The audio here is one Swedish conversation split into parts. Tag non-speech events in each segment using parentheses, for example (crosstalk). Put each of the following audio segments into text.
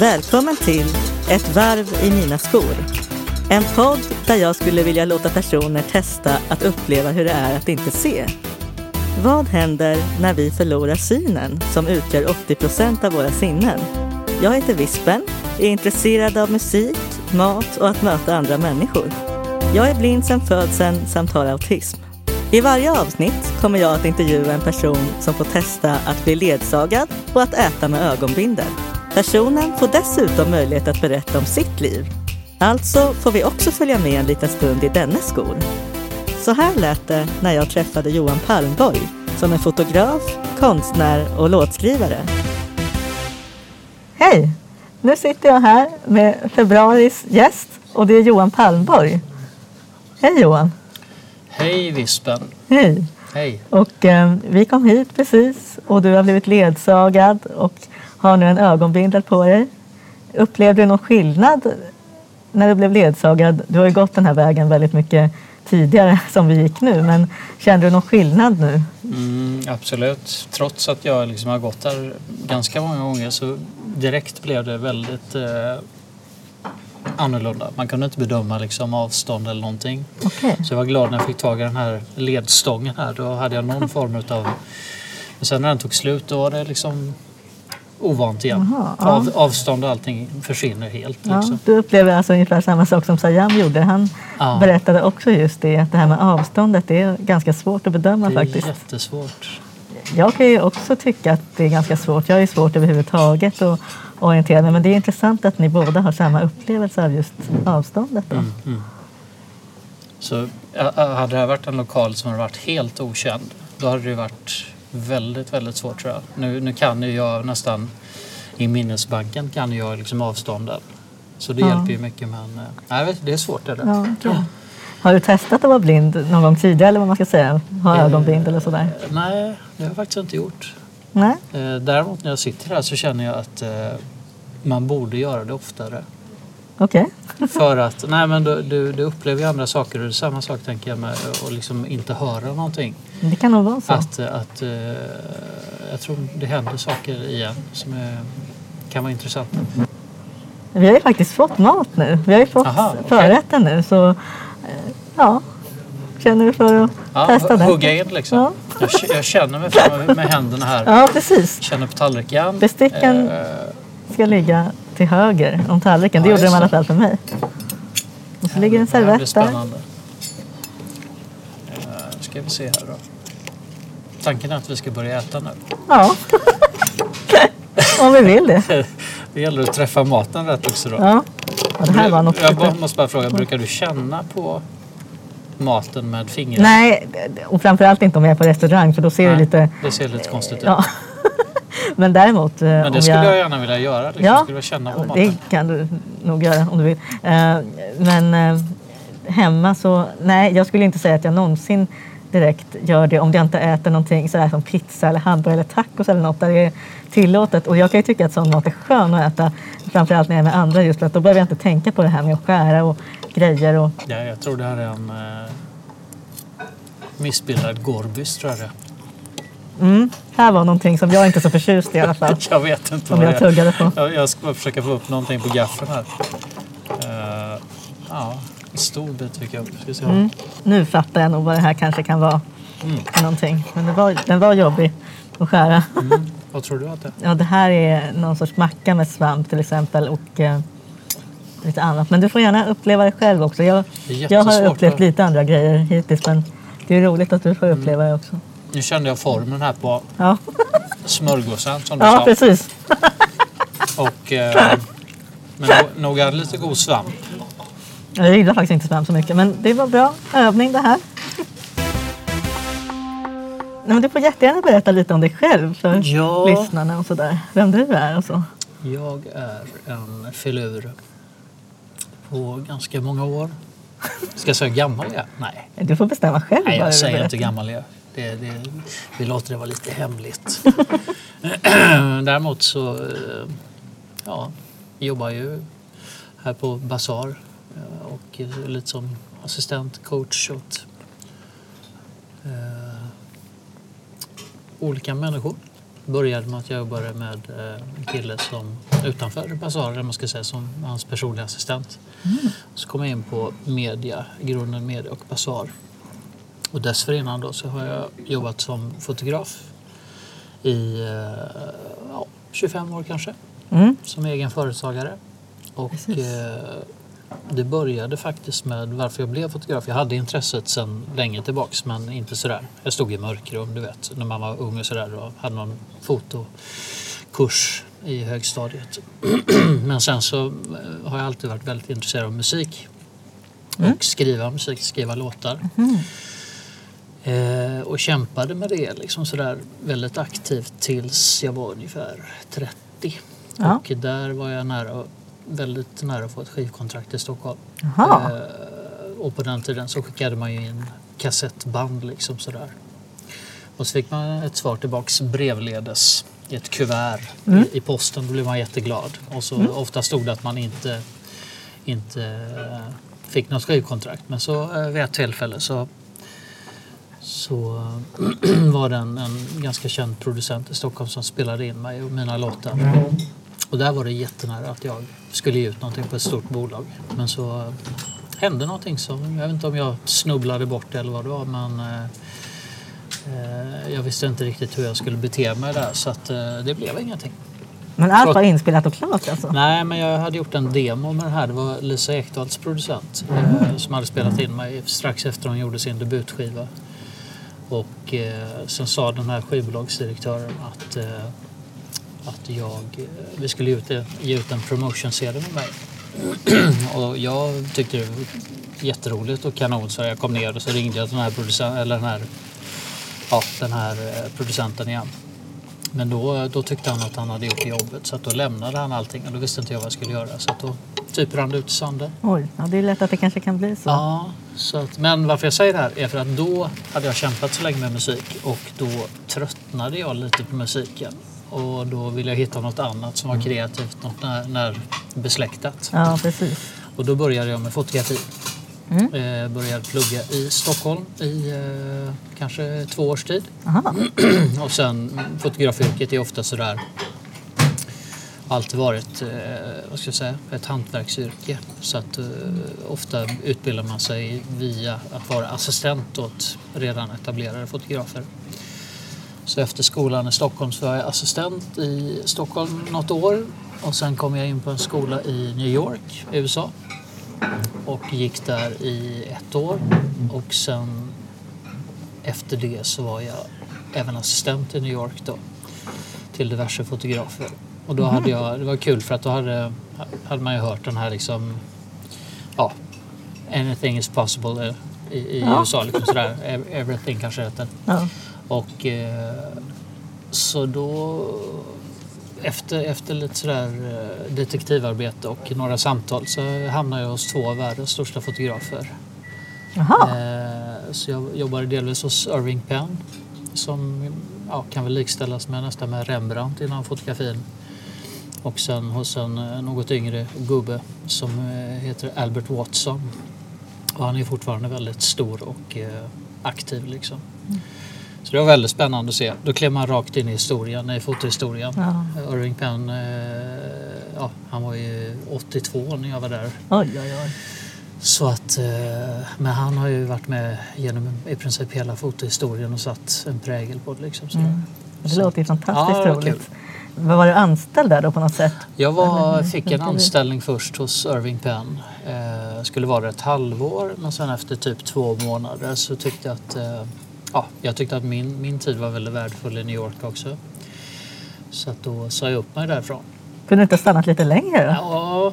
Välkommen till Ett varv i mina skor. En podd där jag skulle vilja låta personer testa att uppleva hur det är att inte se. Vad händer när vi förlorar synen som utgör 80 procent av våra sinnen? Jag heter Vispen, är intresserad av musik, mat och att möta andra människor. Jag är blind sedan födseln samt har autism. I varje avsnitt kommer jag att intervjua en person som får testa att bli ledsagad och att äta med ögonbindel. Personen får dessutom möjlighet att berätta om sitt liv. Alltså får vi också följa med en liten stund i dennes skor. Så här lät det när jag träffade Johan Palmborg som är fotograf, konstnär och låtskrivare. Hej! Nu sitter jag här med februaris gäst och det är Johan Palmborg. Hej Johan! Hej Vispen! Hej! Hej! Och eh, vi kom hit precis och du har blivit ledsagad och har nu en ögonbindel på dig. Upplevde du någon skillnad när du blev ledsagad? Du har ju gått den här vägen väldigt mycket tidigare (laughs) som vi gick nu, men kände du någon skillnad nu? Mm, absolut. Trots att jag liksom har gått där ganska många gånger så direkt blev det väldigt eh, annorlunda. Man kunde inte bedöma liksom avstånd eller någonting. Okej. Så jag var glad när jag fick tag i den här ledstången här. Då hade jag någon form utav... Men sen när den tog slut då var det liksom ovant igen. För Av, avstånd och allting försvinner helt. Ja, Liksom. du upplever alltså ungefär samma sak som Sayam gjorde. Han Ja. berättade också just det, att det här med avståndet det är ganska svårt att bedöma Det är faktiskt. jättesvårt. Jag kan ju också tycka att det är ganska svårt. Jag är svårt överhuvudtaget att orientera mig. Men det är intressant att ni båda har samma upplevelse av just avståndet. Mm, mm. Så hade det här varit en lokal som hade varit helt okänd då hade det jag väldigt, väldigt svårt tror jag. Nu, nu kan ju jag nästan i minnesbanken kan jag liksom avstånden. Så det Ja. hjälper ju mycket men eh, nej, det är svårt. Är det. Ja, jag. Har du testat att vara blind någon gång tidigare eller vad man ska säga? Ha Eh, ögonbind eller sådär? Nej, det har jag faktiskt inte gjort. Nej? Eh, Däremot när jag sitter här så känner jag att eh, man borde göra det oftare. Okej. För att, nej men du, du, du upplever ju andra saker och det är samma sak tänker jag med att liksom inte höra någonting. Det kan nog vara så. Att, att eh, jag tror det händer saker igen som är, kan vara intressanta. Vi har ju faktiskt fått mat nu. Vi har ju fått Aha, okej. förrätten nu. Så eh, ja, känner du för att Ja, testa det? hugga in liksom. Ja. Jag, jag känner mig fram med händerna här. Ja, precis. Känner på tallriken. Besticken Eh, ska ligga till höger om tallriken. Det Ja, gjorde de i alla fall för mig. Och så ligger en servett där. Ska vi se här då. Tanken är att vi ska börja äta nu. Ja. om vi vill det. (laughs) Det gäller att träffa maten rätt också då. Ja. ja det här var något jag bara, måste bara fråga, brukar du känna på maten med fingrar? Nej, och framförallt inte om jag är på restaurang för då ser det lite... Det ser lite konstigt ut. Ja. (laughs) Men däremot... eh, Men det skulle jag gärna vilja göra. Liksom. Ja, Skulle vilja känna på det maten. kan du nog göra om du vill. Eh, Men eh, hemma så, nej jag skulle inte säga att jag någonsin direkt gör det om jag inte äter någonting sådär som pizza eller hamburgare eller tacos eller något där det är tillåtet. Och jag kan ju tycka att sån mat är skön att äta, framförallt när jag är med andra just för att då behöver jag inte tänka på det här med att skära och grejer. Och, Ja, jag tror det här är en eh, missbildad gorbys tror jag det mm, här var någonting som jag inte är så förtjust i i alla fall. (laughs) Jag vet inte Som vad jag det är. tuggade på. Jag, jag ska försöka få upp någonting på gaffeln här. Ja, stor bit fick jag. Ska se. Mm. Nu fattar jag nog vad det här kanske kan vara Mm. någonting. Men det var, den var jobbig att skära. Mm. Vad tror du att det är? Ja, det här är någon sorts macka med svamp till exempel och eh, lite annat. Men du får gärna uppleva det själv också. Jag, jag har upplevt lite andra grejer hittills men det är roligt att du får uppleva det också. Nu kände jag formen här på Ja, smörgåsen som du ja sa. precis. Och, eh, men nog- nog är det lite god svamp. Jag gillar faktiskt inte svamp så mycket men det var bra övning det här. Nej, men du får jättegärna berätta lite om dig själv för Ja. lyssnarna och sådär. Vem du är och så. Jag är en filur på ganska många år. Ska jag säga gammal jag är? Nej, Du får bestämma själv Nej jag säger inte gammal jag är. Det, det, vi låter det vara lite hemligt. (laughs) Däremot så eh, ja, jobbar jag ju här på Bazar eh, och är lite som assistent, coach åt eh, olika människor. började med att jag jobbade med eh, en kille som utanför Bazaar, man ska säga, som hans personliga assistent. Så kom jag in på media, grunden media och Bazaar. Och dessförinnan då så har jag jobbat som fotograf i eh, ja, 25 år kanske, Mm. som egen företagare. Och Precis. Det började faktiskt med varför jag blev fotograf. Jag hade intresset sedan länge tillbaks men inte sådär. Jag stod i mörkrum, du vet, när man var ung och sådär och hade någon fotokurs i högstadiet. (clears throat) men sen så eh, har jag alltid varit väldigt intresserad av musik. Och skriva musik, skriva låtar. Eh, och kämpade med det liksom sådär väldigt aktivt tills jag var ungefär 30. Ja. Och där var jag nära, väldigt nära att få ett skivkontrakt i Stockholm. Jaha. Eh, och på den tiden så skickade man ju in kassettband liksom sådär. Och så fick man ett svar tillbaks brevledes i ett kuvert Mm. i, i posten. Då blev man jätteglad. Och så ofta stod det att man inte, inte eh, fick något skivkontrakt. Men så eh, vid ett tillfälle så, så (clears throat) var det en, en ganska känd producent i Stockholm som spelade in mig och mina låtar. Och där var det jättenära att jag skulle ge ut någonting på ett stort bolag. Men så hände någonting som, jag vet inte om jag snubblade bort det eller vad det var men eh, eh, jag visste inte riktigt hur jag skulle bete mig där så att eh, det blev ingenting. Men allt var inspelat och klart alltså? Nej, men jag hade gjort en demo med det här. Det var Lisa Ekdahls producent eh, som hade spelat in mig strax efter hon gjorde sin debutskiva. Och eh, sen sa den här skivbolagsdirektören att, eh, att jag, eh, vi skulle ge ut, ge ut en promotion-CD med mig. (clears throat) och jag tyckte det var jätteroligt och kanon så jag kom ner och så ringde jag den här, producent, eller den här, ja, den här eh, producenten igen. Men då, då tyckte han att han hade gjort jobbet så då lämnade han allting och då visste inte jag vad jag skulle göra. Så då typ rann det ut i sanden. Oj, ja, det är lätt att det kanske kan bli så. Ja, så att, men varför jag säger det här är för att då hade jag kämpat så länge med musik och då tröttnade jag lite på musiken. Och då ville jag hitta något annat som var kreativt, något när, när besläktat. Ja, precis. Och då började jag med fotografi. Mm. Eh, började plugga i Stockholm i eh, kanske två års tid. Aha. (clears throat) Och sen fotografyrket är ofta sådär alltid varit eh, vad ska jag säga, ett hantverksyrke. Så att eh, ofta utbildar man sig via att vara assistent åt redan etablerade fotografer. Så efter skolan i Stockholm så var jag assistent i Stockholm något år och sen kom jag in på en skola i New York, USA och gick där i ett år och sen efter det så var jag även assistent i New York då till diverse fotografer. Och då hade jag, det var kul för att då hade, hade man ju hört den här liksom, ja, anything is possible i, i Ja. USA. Liksom sådär. Ev- Everything kanske heter. Ja. Och eh, så då efter, efter lite sådär eh, detektivarbete och några samtal så hamnade jag hos två av världens största fotografer. Jaha. Eh, så jag jobbade delvis hos Irving Penn som ja, kan väl likställas med nästan med Rembrandt inom fotografin. Och sen hos en något yngre gubbe som heter Albert Watson. Och han är fortfarande väldigt stor och aktiv liksom. Så det var väldigt spännande att se. Då klev man rakt in i historien, i fotohistorien. Ja. Irving Penn, eh, ja, han var ju 82 när jag var där. Oj, oj, oj. Så att, eh, men han har ju varit med genom i princip hela fotohistorien och satt en prägel på det. Liksom. Mm. Det låter ju fantastiskt Ja, var roligt. Vad var du anställd där då på något sätt? Jag var, fick en anställning först hos Irving Penn. Eh, skulle vara ett halvår men sen efter typ två månader så tyckte jag att, eh, ja, jag tyckte att min, min tid var väldigt värdefull i New York också. Så att då sa jag upp mig därifrån. Kunde du inte ha stannat lite längre? Ja,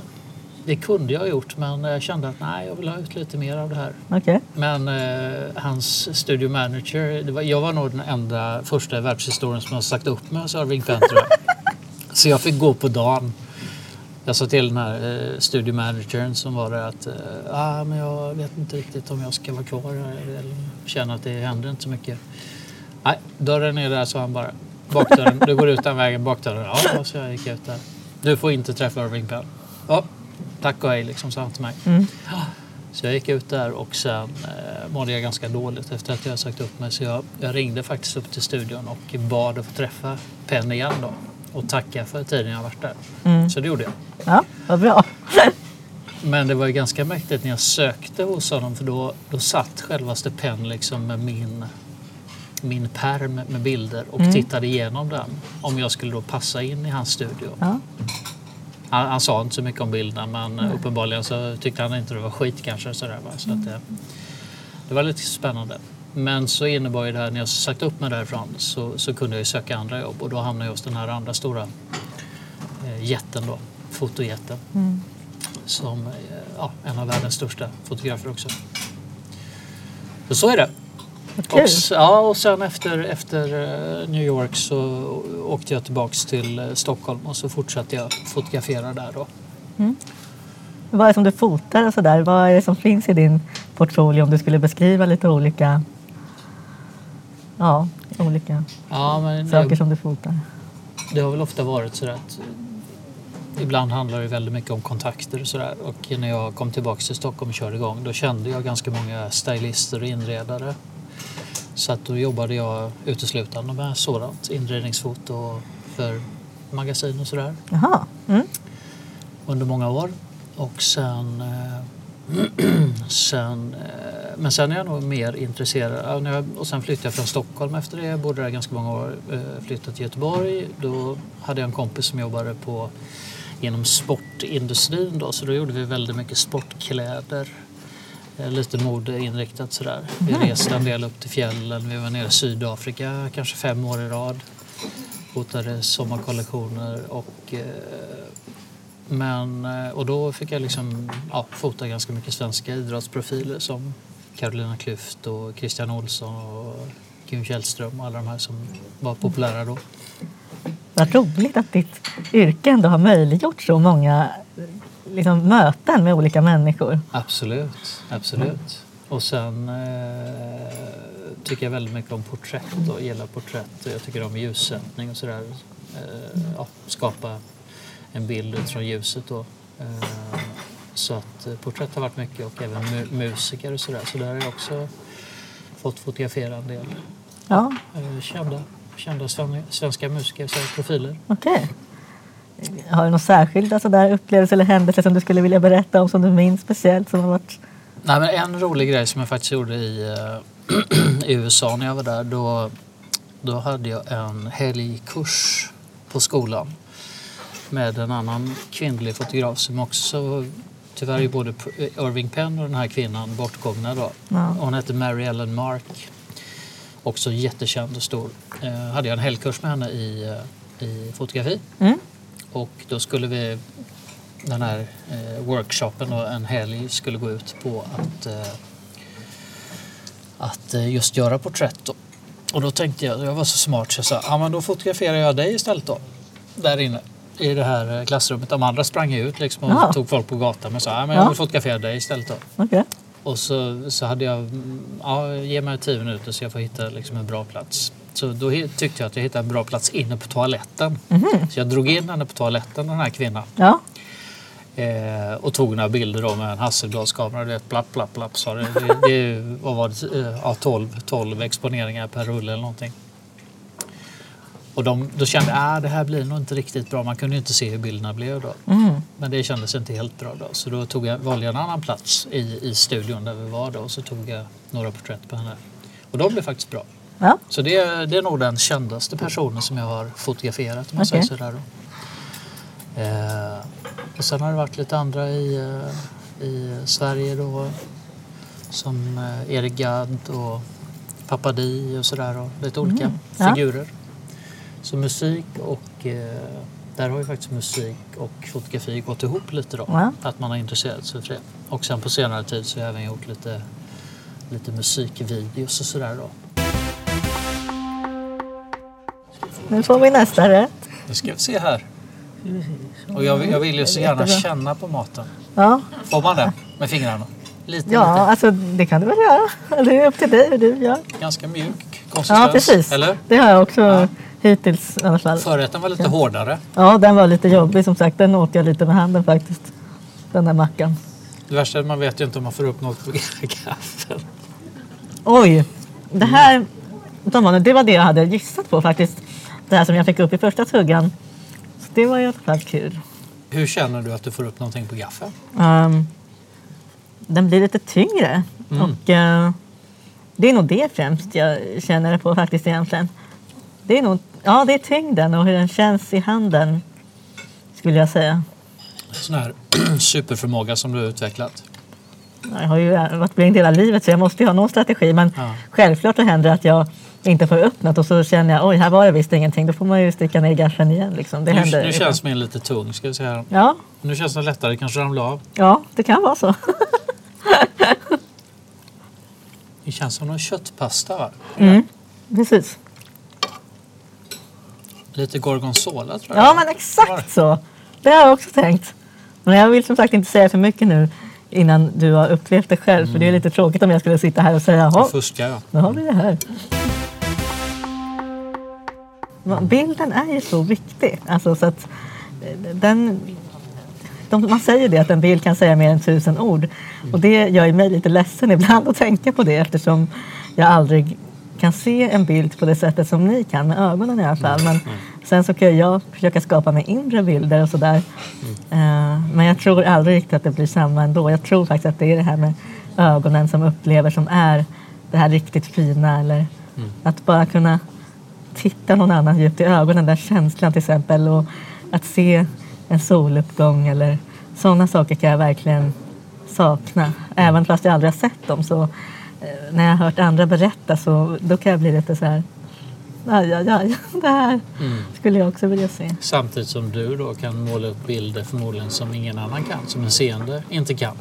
det kunde jag ha gjort men jag kände att nej, jag vill ha ut lite mer av det här. Okej. Men eh, hans studio manager, var, jag var nog den enda första i världshistorien som har sagt upp mig hos Irving jag. (laughs) Så jag fick gå på dagen. Jag sa till den här eh, studio managern som var där att eh, ah, men jag vet inte riktigt om jag ska vara kvar här eller känner att det händer inte så mycket. Nej, dörren är där sa han bara. Bakdörren, du går ut den vägen, bakdörren. Ja, så jag gick ut där. Du får inte träffa Irving Penn. Ja, tack och hej liksom sa han till mig. Mm. Så jag gick ut där och sen eh, mådde jag ganska dåligt efter att jag sagt upp mig. Så jag, jag ringde faktiskt upp till studion och bad att få träffa Penn igen då. Och tacka för tiden jag varit där. Mm. Så det gjorde jag. Ja, vad bra. (laughs) Men det var ju ganska mäktigt när jag sökte hos honom för då, då satt självaste Penn liksom med min, min perm med bilder och Mm. tittade igenom den. Om jag skulle då passa in i hans studio. Ja. Han, han sa inte så mycket om bilderna men eh, uppenbarligen så tyckte han inte det var skit kanske. Sådär, va? Så att, det, det var lite spännande. Men så innebar ju det här, när jag sagt upp mig därifrån så, så kunde jag ju söka andra jobb och då hamnade jag hos den här andra stora eh, jätten då, fotojätten. Mm. Som eh, ja, en av världens största fotografer också. Så, så är det. Kul. Och, ja, och sen efter, efter eh, New York så åkte jag tillbaks till eh, Stockholm och så fortsatte jag fotografera där då. Vad är det som du fotar och sådär? Vad är det som finns i din portfolio om du skulle beskriva lite olika, ja, olika Ja, men saker det, som du fotar? det har väl ofta varit så att eh, ibland handlar det väldigt mycket om kontakter och sådär. Och när jag kom tillbaks till Stockholm och körde igång då kände jag ganska många stylister och inredare. Så att då jobbade jag uteslutande med sådant, inredningsfoto för magasin och sådär. Jaha. Mm. under många år. Och sen, eh, (clears throat) sen, eh, men sen är jag nog mer intresserad. jag, och sen flyttade jag från Stockholm efter det. Jag bodde där ganska många år. Eh, flyttade till Göteborg. Då hade jag en kompis som jobbade på, inom sportindustrin. Då, så då gjorde vi väldigt mycket sportkläder. Eh, lite modeinriktat sådär. Vi reste en del upp till fjällen. Vi var nere i Sydafrika kanske fem år i rad. Fotade sommarkollektioner och eh, men, och då fick jag liksom, ja, fota ganska mycket svenska idrottsprofiler som Carolina Klüft och Christian Olsson och Kim Källström och alla de här som var populära då. Vad roligt att ditt yrke ändå har möjliggjort så många liksom, möten med olika människor. Absolut, absolut. Och sen eh, tycker jag väldigt mycket om porträtt och gillar porträtt. Jag tycker om ljussättning och sådär. Eh, ja, skapa en bild utifrån ljuset då. Eh, så att eh, porträtt har varit mycket och även mu- musiker och sådär. Så där har jag också fått fotografera en del Ja, eh, kända, kända sven- svenska musiker, så profiler. okej. Har du några särskilda sådär upplevelser eller händelser som du skulle vilja berätta om som du minns speciellt? Som har varit... Nej, men en rolig grej som jag faktiskt gjorde i, eh, (clears throat) i USA när jag var där. Då, då hade jag en helgkurs på skolan med en annan kvinnlig fotograf som också tyvärr är både Irving Penn och den här kvinnan bortgångna då. Ja. Hon hette Mary Ellen Mark. Också jättekänd och stor. Eh, hade jag en helgkurs med henne i, eh, i fotografi. Mm. Och då skulle vi, den här eh, workshopen och en helg skulle gå ut på att, eh, att eh, just göra porträtt. Då. Och då tänkte jag, jag var så smart så jag sa, ja men då fotograferar jag dig istället då. Där inne i det här eh, klassrummet. De andra sprang ut liksom och Ja. tog folk på gatan men sa, ja men jag Ja. vill fotografera dig istället då. Okej. Och så, så hade jag, mm, ja, ge mig tio minuter så jag får hitta liksom en bra plats. Så då tyckte jag att jag hittade en bra plats inne på toaletten. Så jag drog in henne på toaletten, den här kvinnan. Ja. Eh, och tog några bilder då med en Hasselbladskamera. Det är ett plapp, plapp, plapp sa det. Det, det vad var det? Eh, Ja, 12, 12 exponeringar per rulle eller någonting. Och de, då kände jag att det här blir nog inte riktigt bra. Man kunde ju inte se hur bilderna blev då. Mm. Men det kändes inte helt bra då. Så då tog jag, valde jag en annan plats i, i studion där vi var då. Och så tog jag några porträtt på henne. Och de blev faktiskt bra. Ja. Så det, är- det är nog den kändaste personen som jag har fotograferat om man Okej. säger sådär då. Eh, och sen har det varit lite andra i, eh, i Sverige då. Som eh, Erik Gadd och Papadi och sådär. Och lite olika Mm. Ja. figurer. Så musik och eh, där har ju faktiskt musik och fotografi gått ihop lite då. Ja. Att man har intresserat sig för det. Och sen på senare tid så har jag även gjort lite, lite musikvideos och sådär då. Nu får vi nästa rätt. Nu ska vi se här. Och jag, vill- jag vill ju så gärna känna på maten. Ja. Får man det med fingrarna? Lite, ja, lite. alltså det kan du väl göra. Det är upp till dig hur du gör. Ganska mjuk konsistens. Ja, precis. Eller? Det har jag också Ja. Hittills i alla fall. Förrätten var lite hårdare. Ja, den var lite jobbig som sagt. Den åt jag lite med handen faktiskt. Den där mackan. Det värsta är att man vet ju inte om man får upp något på (laughs) gaffeln. Oj, det här det var det jag hade gissat på faktiskt. Det här som jag fick upp i första tuggan. Så det var i alla fall kul. Hur känner du att du får upp någonting på gaffeln? Um, den blir lite tyngre. Mm. Och uh, det är nog det främst jag känner det på faktiskt egentligen. Det är nog, ja det är tyngden och hur den känns i handen. Skulle jag säga. Sån här (clears throat) superförmåga som du har utvecklat. Jag har ju varit blind hela livet så jag måste ju ha någon strategi. Men Ja. självklart så händer det att jag inte får upp något och så känner jag oj här var det visst ingenting. Då får man ju sticka ner gaffeln igen. Liksom. Det Nu, händer. nu känns min lite tung ska se här. Ja, Nu känns den lättare, kanske ramla av. ja, det kan vara så. (laughs) Det känns som någon köttpasta va? Mm, precis. Lite gorgonzola tror jag. Ja, men exakt så. Det har jag också tänkt. Men jag vill som sagt inte säga för mycket nu innan du har upplevt det själv. För det är lite tråkigt om jag skulle sitta här och säga jaha, fuskar jag. nu har vi det här. Bilden är ju så viktig. Alltså, så att eh, den, de, man säger det att en bild kan säga mer än tusen ord. Och det gör mig lite ledsen ibland att tänka på det eftersom jag aldrig kan se en bild på det sättet som ni kan med ögonen i alla fall. Men sen så kan jag försöka skapa mig inre bilder och sådär. Eh, men jag tror aldrig riktigt att det blir samma ändå. Jag tror faktiskt att det är det här med ögonen som upplever som är det här riktigt fina. Eller att bara kunna titta någon annan djupt i ögonen, den känslan till exempel. Och att se en soluppgång eller sådana saker kan jag verkligen sakna. Även fast jag aldrig har sett dem så när jag har hört andra berätta så då kan jag bli lite så här aj, aj, aj, (laughs) det här skulle jag också vilja se. Samtidigt som du då kan måla upp bilder förmodligen som ingen annan kan. Som en seende inte kan.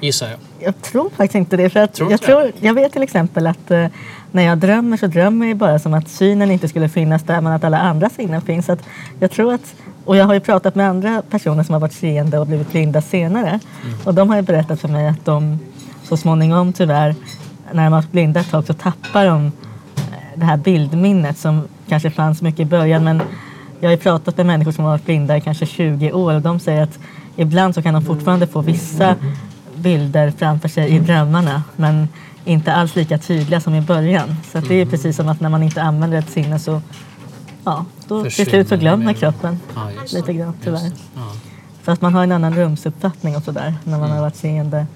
Gissar jag. Jag tror faktiskt inte det. För att Tror jag, tror, jag vet till exempel att eh, när jag drömmer så drömmer jag bara som att synen inte skulle finnas där men att alla andra sinnen finns. Så att jag tror att, och jag har ju pratat med andra personer som har varit seende och blivit blinda senare. Mm. Och de har ju berättat för mig att de så småningom tyvärr, när de har varit blinda ett tag så tappar de eh, det här bildminnet som kanske fanns mycket i början. Men jag har ju pratat med människor som har varit blinda i kanske 20 år och de säger att ibland så kan de fortfarande få vissa bilder framför sig i drömmarna men inte alls lika tydliga som i början. Så det är precis som att när man inte använder ett sinne så ja, då till slut så glömmer mer. kroppen Ja, lite grann tyvärr. Ja. För att man har en annan rumsuppfattning och sådär när man har varit seende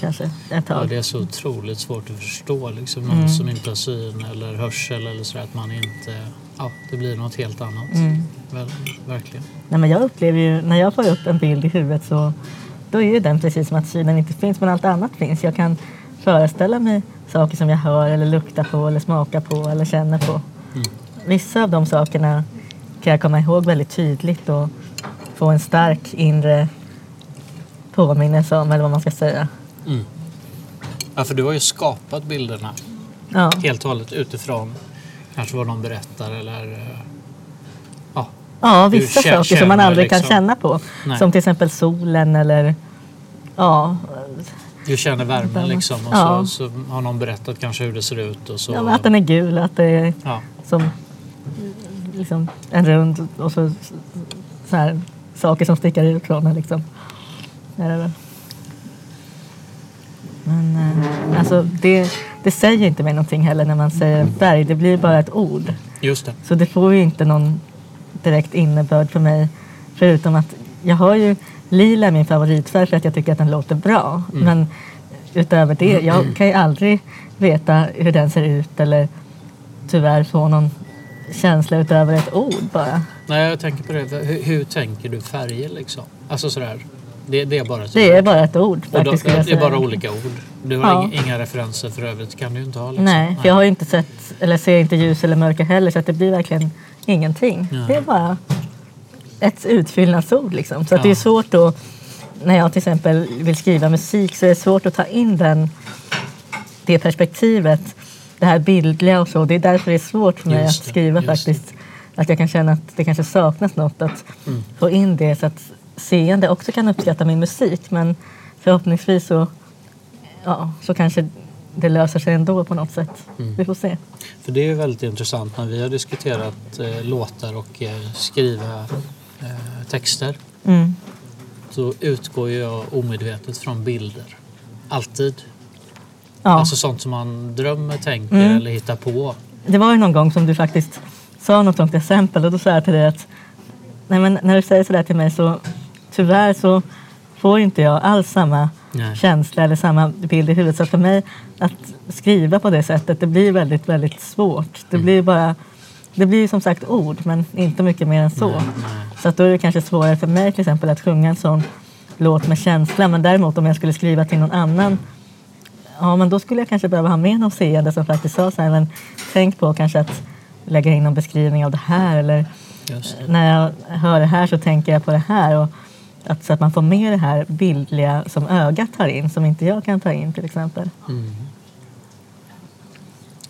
kanske ett Ja, tag. det är så otroligt svårt att förstå. Liksom, någon Mm. som inte har syn eller hörsel eller så att man inte... Ja, det blir något helt annat. Mm. Väl, verkligen. Nej, men jag upplever ju, när jag får upp en bild i huvudet så då är ju den precis som att synen inte finns men allt annat finns. Jag kan föreställa mig saker som jag hör eller luktar på eller smakar på eller känner på. Mm. Vissa av de sakerna kan jag komma ihåg väldigt tydligt och få en stark inre påminnelse om eller vad man ska säga. Mm. Ja, för du har ju skapat bilderna Ja, helt och hållet utifrån kanske vad de berättar eller... eh, Ja, ja vissa saker som man känner aldrig kan liksom. känna på. Nej. Som till exempel solen eller ja, du känner värmen Värme. liksom och Ja. så, så har någon berättat kanske hur det ser ut och så... ja, att den är gul, att det är ja. som liksom en rund och så, så här, saker som sticker ut från den. Liksom. Är det väl. Men eh, alltså, det, det säger inte mig någonting heller när man säger en färg. Det blir bara ett ord. Just det. Så det får ju inte någon direkt innebörd för mig. Förutom att jag har ju lila är min favoritfärg för att jag tycker att den låter bra. Men utöver det, jag kan ju aldrig veta hur den ser ut eller tyvärr få någon känsla utöver ett ord bara. Nej, jag tänker på det. Hur, hur tänker du färger liksom? Alltså sådär. Det, det är bara ett Det är ord. bara ett ord då, faktiskt. det är bara olika ord. Du har Ja. inga, referenser för övrigt. kan du inte ha. Liksom. Nej, för jag har inte sett eller ser inte ljus eller mörker heller så att det blir verkligen ingenting. Nej. Det är bara ett utfyllnadsord liksom. Så att det är Ja. svårt att, när jag till exempel vill skriva musik så är det svårt att ta in den, det perspektivet, det här bildliga och så. Det är därför det är svårt för mig Just att skriva just det. faktiskt. Att jag kan känna att det kanske saknas något att Mm. få in det så att seende också kan uppskatta min musik. Men förhoppningsvis så, ja, så kanske det löser sig ändå på något sätt. Mm. Vi får se. För det är ju väldigt intressant när vi har diskuterat eh, låtar och eh, skriva eh, texter. Mm. så utgår jag omedvetet från bilder. Alltid. Ja. Alltså sånt som man drömmer, tänker Mm. eller hittar på. Det var ju någon gång som du faktiskt sa något sånt exempel och då sa jag till dig att nej men när du säger sådär till mig så tyvärr så får inte jag alls samma Nej. känsla eller samma bild i huvudet. Så för mig att skriva på det sättet det blir väldigt, väldigt svårt. Det blir bara det blir som sagt ord men inte mycket mer än så. Nej, nej. Så att då är det kanske svårare för mig till exempel att sjunga en sån låt med känsla. Men däremot om jag skulle skriva till någon annan Ja, men då skulle jag kanske behöva ha med någon seende som faktiskt sa så här, men tänk på kanske att lägga in någon beskrivning av det här eller Just när jag hör det här så tänker jag på det här. Och att, så att man får med det här bildliga som ögat tar in, som inte jag kan ta in till exempel. Mm.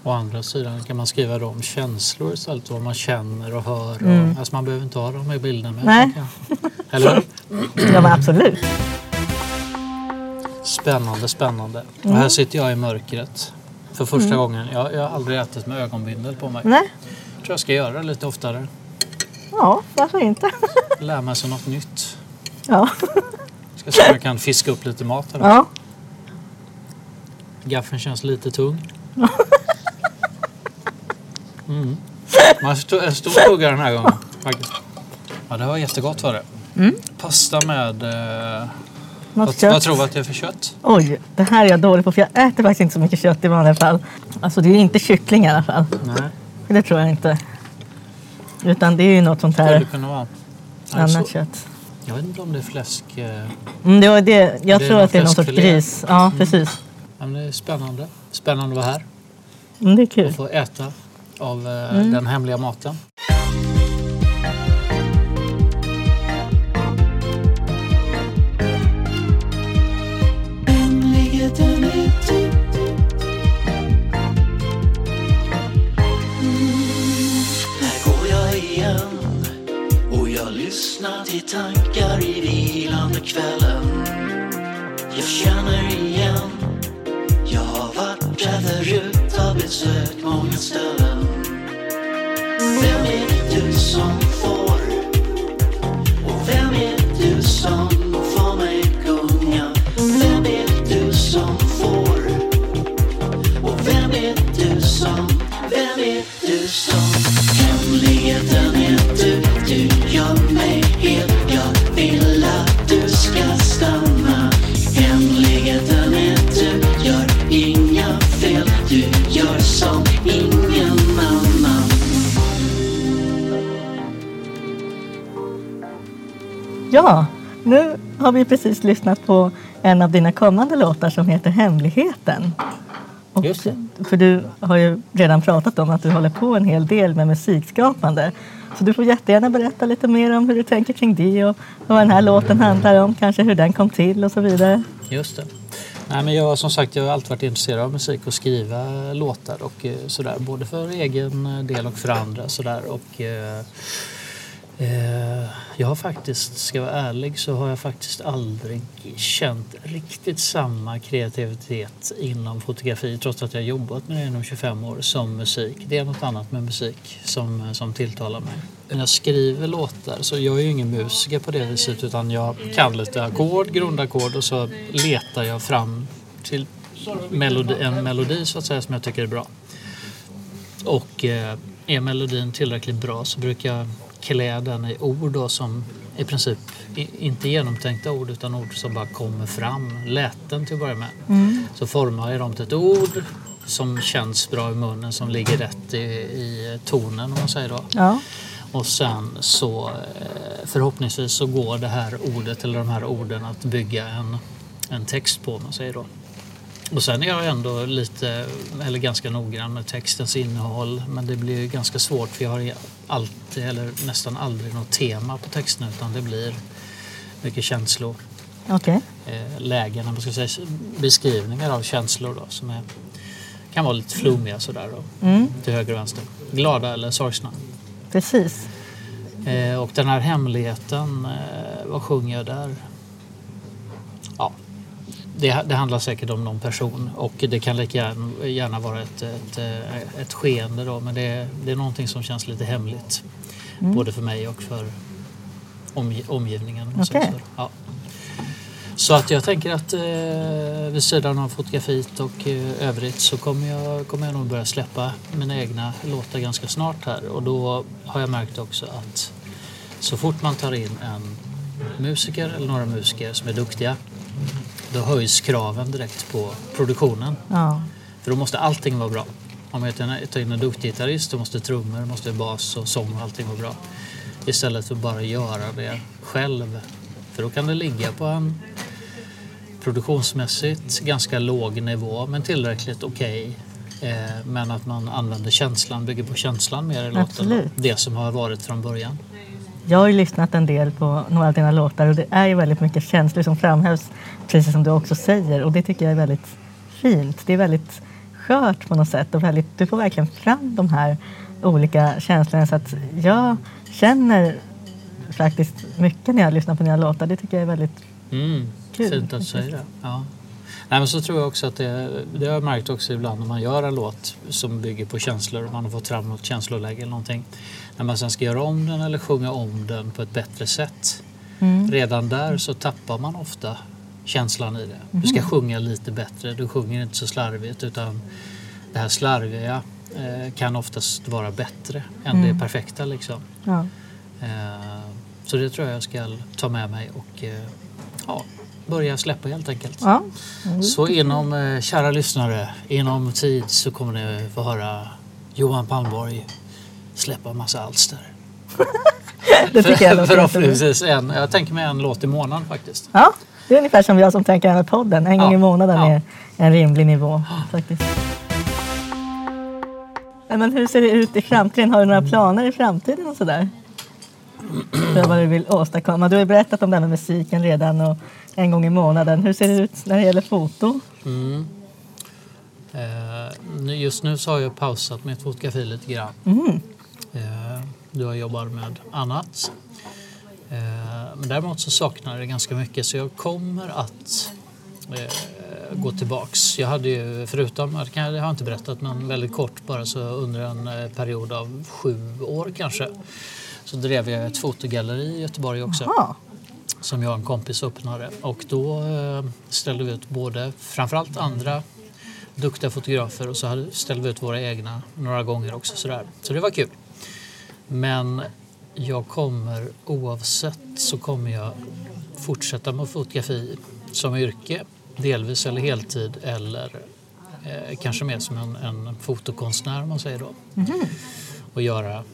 Å andra sidan kan man skriva då om känslor istället, vad man känner och hör. Och, Mm. Alltså man behöver inte ha dem i bilden med. Nej. (laughs) Eller? Ja, men absolut. Spännande, spännande. Och Mm. här sitter jag i mörkret för första gången. Jag, jag har aldrig ätit med ögonbindel på mig. Nej, Jag tror jag ska göra det lite oftare. ja, varför inte? Lära mig sig något nytt. Ja, (laughs) Ska se om jag kan fiska upp lite mat här. ja. Gaffeln känns lite tung. (laughs) Mm. Man stod, en stor tugga den här gången. Faktiskt. Ja, det var jättegott var det. Mm. Pasta med... Eh, vad, kött. vad tror du att det är för kött? Oj, det här är jag dålig på för jag äter faktiskt inte så mycket kött i vanliga fall. Alltså det är ju inte kyckling i alla fall. Nej, Det tror jag inte. Utan det är ju något sånt skulle här kunna vara. Alltså, annat kött. Jag vet inte om det är fläsk. Eh, Mm, det var det. Jag Det tror att det är någon sorts gris. Ja, precis. men det är spännande. Spännande att vara här Mm, det är kul. och få äta av eh, Mm. den hemliga maten. Tankar i vilande kvällen. Jag känner igen Jag har varit där förut, har besökt många ställen. Vem är du som har vi precis lyssnat på en av dina kommande låtar som heter Hemligheten. Och, Just det. För du har ju redan pratat om att du håller på en hel del med musikskapande. Så du får jättegärna berätta lite mer om hur du tänker kring det och vad den här låten handlar om, kanske hur den kom till och så vidare. Just det. Nej, men jag, som sagt, jag har alltid varit intresserad av musik och skriva låtar och eh, sådär. Både för egen eh, del och för andra. Sådär. Och, eh, eh, Eh, jag har faktiskt, ska jag vara ärlig, så har jag faktiskt aldrig känt riktigt samma kreativitet inom fotografi trots att jag har jobbat med det inom 25 år som musik. Det är något annat med musik som, eh, som tilltalar mig. När jag skriver låtar så jag är ju ingen musiker på det viset utan jag kan lite ackord, grundackord och så letar jag fram till melodi, en melodi så att säga som jag tycker är bra. Och eh, är melodin tillräckligt bra så brukar jag klä den i ord då som i princip inte genomtänkta ord utan ord som bara kommer fram. Läten till att börja med. Så formar jag dem till ett ord som känns bra i munnen, som ligger rätt i, i tonen om man säger då. Ja, Och sen så eh, förhoppningsvis så går det här ordet eller de här orden att bygga en, en text på om man säger då. Och sen är jag ändå lite, eller ganska noggrann med textens innehåll men det blir ju ganska svårt för jag har alltid eller nästan aldrig något tema på texten utan det blir mycket känslor, okej. eh, lägen, man ska säga, beskrivningar av känslor då som är, kan vara lite flummiga sådär då, Mm, till höger och vänster. Glada eller sorgsna. precis. Eh, och den här hemligheten, eh, vad sjunger jag där? Det, det handlar säkert om någon person och det kan lika gärna, vara ett, ett, eh, ett skeende då, men det, det är någonting som känns lite hemligt. Mm. Både för mig och för omgi- omgivningen. säger Okej. så. Ja. Så att jag tänker att eh, vid sidan av fotografiet och eh, övrigt så kommer jag, kommer jag nog börja släppa mina egna låtar ganska snart här. Och då har jag märkt också att så fort man tar in en musiker eller några musiker som är duktiga då höjs kraven direkt på produktionen. Ja. För då måste allting vara bra. Om jag tar in en duktig gitarrist då måste trummor, måste bas och sång och allting vara bra. Istället för bara göra det själv. För då kan det ligga på en produktionsmässigt ganska låg nivå men tillräckligt okej. Eh, men att man använder känslan, bygger på känslan mer i låten. Det som har varit från början. Jag har ju lyssnat en del på några av dina låtar och det är ju väldigt mycket känslor som framhävs, precis som du också säger. Och det tycker jag är väldigt fint. Det är väldigt skört på något sätt och väldigt, du får verkligen fram de här olika känslorna. Så att jag känner faktiskt mycket när jag lyssnar på dina låtar. Det tycker jag är väldigt Mm, Kul, fint att det. Ja. Nej, men så tror jag också att det, det har jag märkt också ibland när man gör en låt som bygger på känslor och man har fått fram något känsloläge eller någonting. När man sen ska göra om den eller sjunga om den på ett bättre sätt. Mm. Redan där så tappar man ofta känslan i det. Du ska sjunga lite bättre, du sjunger inte så slarvigt utan det här slarviga eh, kan oftast vara bättre än det perfekta liksom. Ja. Eh, så det tror jag jag ska ta med mig och eh, ja, börja släppa helt enkelt. Ja. Så inom, eh, kära lyssnare, inom tid så kommer ni få höra Johan Palmborg släppa massa alster. (laughs) Det tycker jag låter. Förhoppningsvis en, jag tänker mig en låt i månaden faktiskt. Ja, det är ungefär som jag som tänker med podden. En gång Ja, i månaden ja. är en rimlig nivå. (gasps) Faktiskt. Men hur ser det ut i framtiden? Har du några planer i framtiden och sådär? För vad du vill åstadkomma. Du har ju berättat om det här med musiken redan och en gång i månaden. Hur ser det ut när det gäller foto? Mm. Eh, just nu så har jag pausat mitt fotografi lite grann. Mm. Eh, du har jobbat med annat. Eh, men däremot så saknar jag det ganska mycket så jag kommer att eh, gå tillbaks. Jag hade ju förutom, det jag har jag inte berättat men väldigt kort bara så under en eh, period av sju år kanske så drev jag ett fotogalleri i Göteborg också Ja. Som jag och en kompis öppnade. Och då eh, ställde vi ut både, framförallt andra duktiga fotografer och så ställde vi ut våra egna några gånger också. Sådär. Så det var kul. Men jag kommer oavsett så kommer jag fortsätta med fotografi som yrke. Delvis eller heltid eller eh, kanske mer som en, en fotokonstnär man säger då. Och göra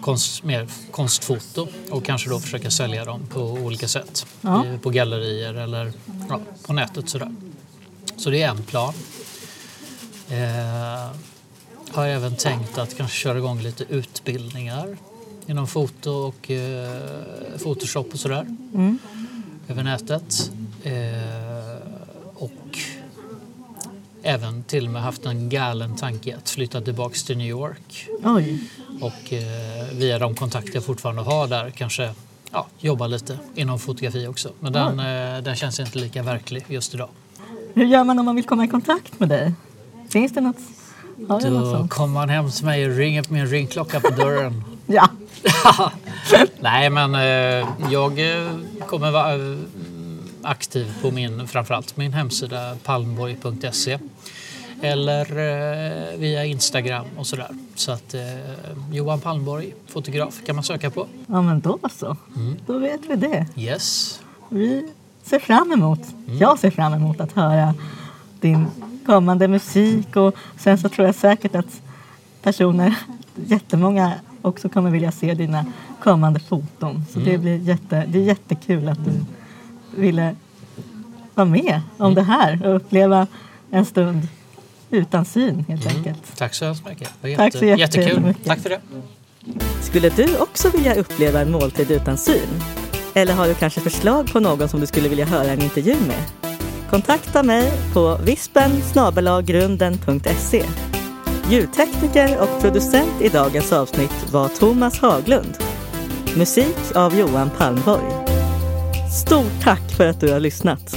konst, mer konstfoto och kanske då försöka sälja dem på olika sätt. Ja. På gallerier eller ja, på nätet sådär. Så det är en plan. Eh, har jag även tänkt att kanske köra igång lite utbildningar inom foto och eh, Photoshop och sådär. Mm. Över nätet. Eh, och även till och med haft en galen tanke att flytta tillbaks till New York. Oj. Och eh, via de kontakter jag fortfarande har där kanske ja, jobba lite inom fotografi också. Men den, eh, den känns inte lika verklig just idag. Hur gör man om man vill komma i kontakt med dig? Finns det något? Har du något Då sånt? kommer man hem till mig och ringer på min ringklocka på dörren. (laughs) Ja. (laughs) Nej, men eh, jag eh, kommer vara aktiv på min, framförallt min hemsida palmborg.se eller eh, via Instagram och sådär. Så att eh, Johan Palmborg, fotograf, kan man söka på. ja, men då så. Mm. Då vet vi det. Yes. Vi ser fram emot, Mm. jag ser fram emot att höra din kommande musik och sen så tror jag säkert att personer, jättemånga också kommer vilja se dina kommande foton. Så Mm. det blir jätte, det är jättekul att du ville vara med om Mm. det här och uppleva en stund utan syn helt Mm. enkelt. Tack så hemskt mycket. Det var Tack så jätte, jätte- jättekul. jättemycket. Tack för det. Skulle du också vilja uppleva en måltid utan syn? Eller har du kanske förslag på någon som du skulle vilja höra en intervju med? Kontakta mig på vispen. Ljudtekniker och producent i dagens avsnitt var Thomas Haglund. Musik av Johan Palmborg. Stort tack för att du har lyssnat!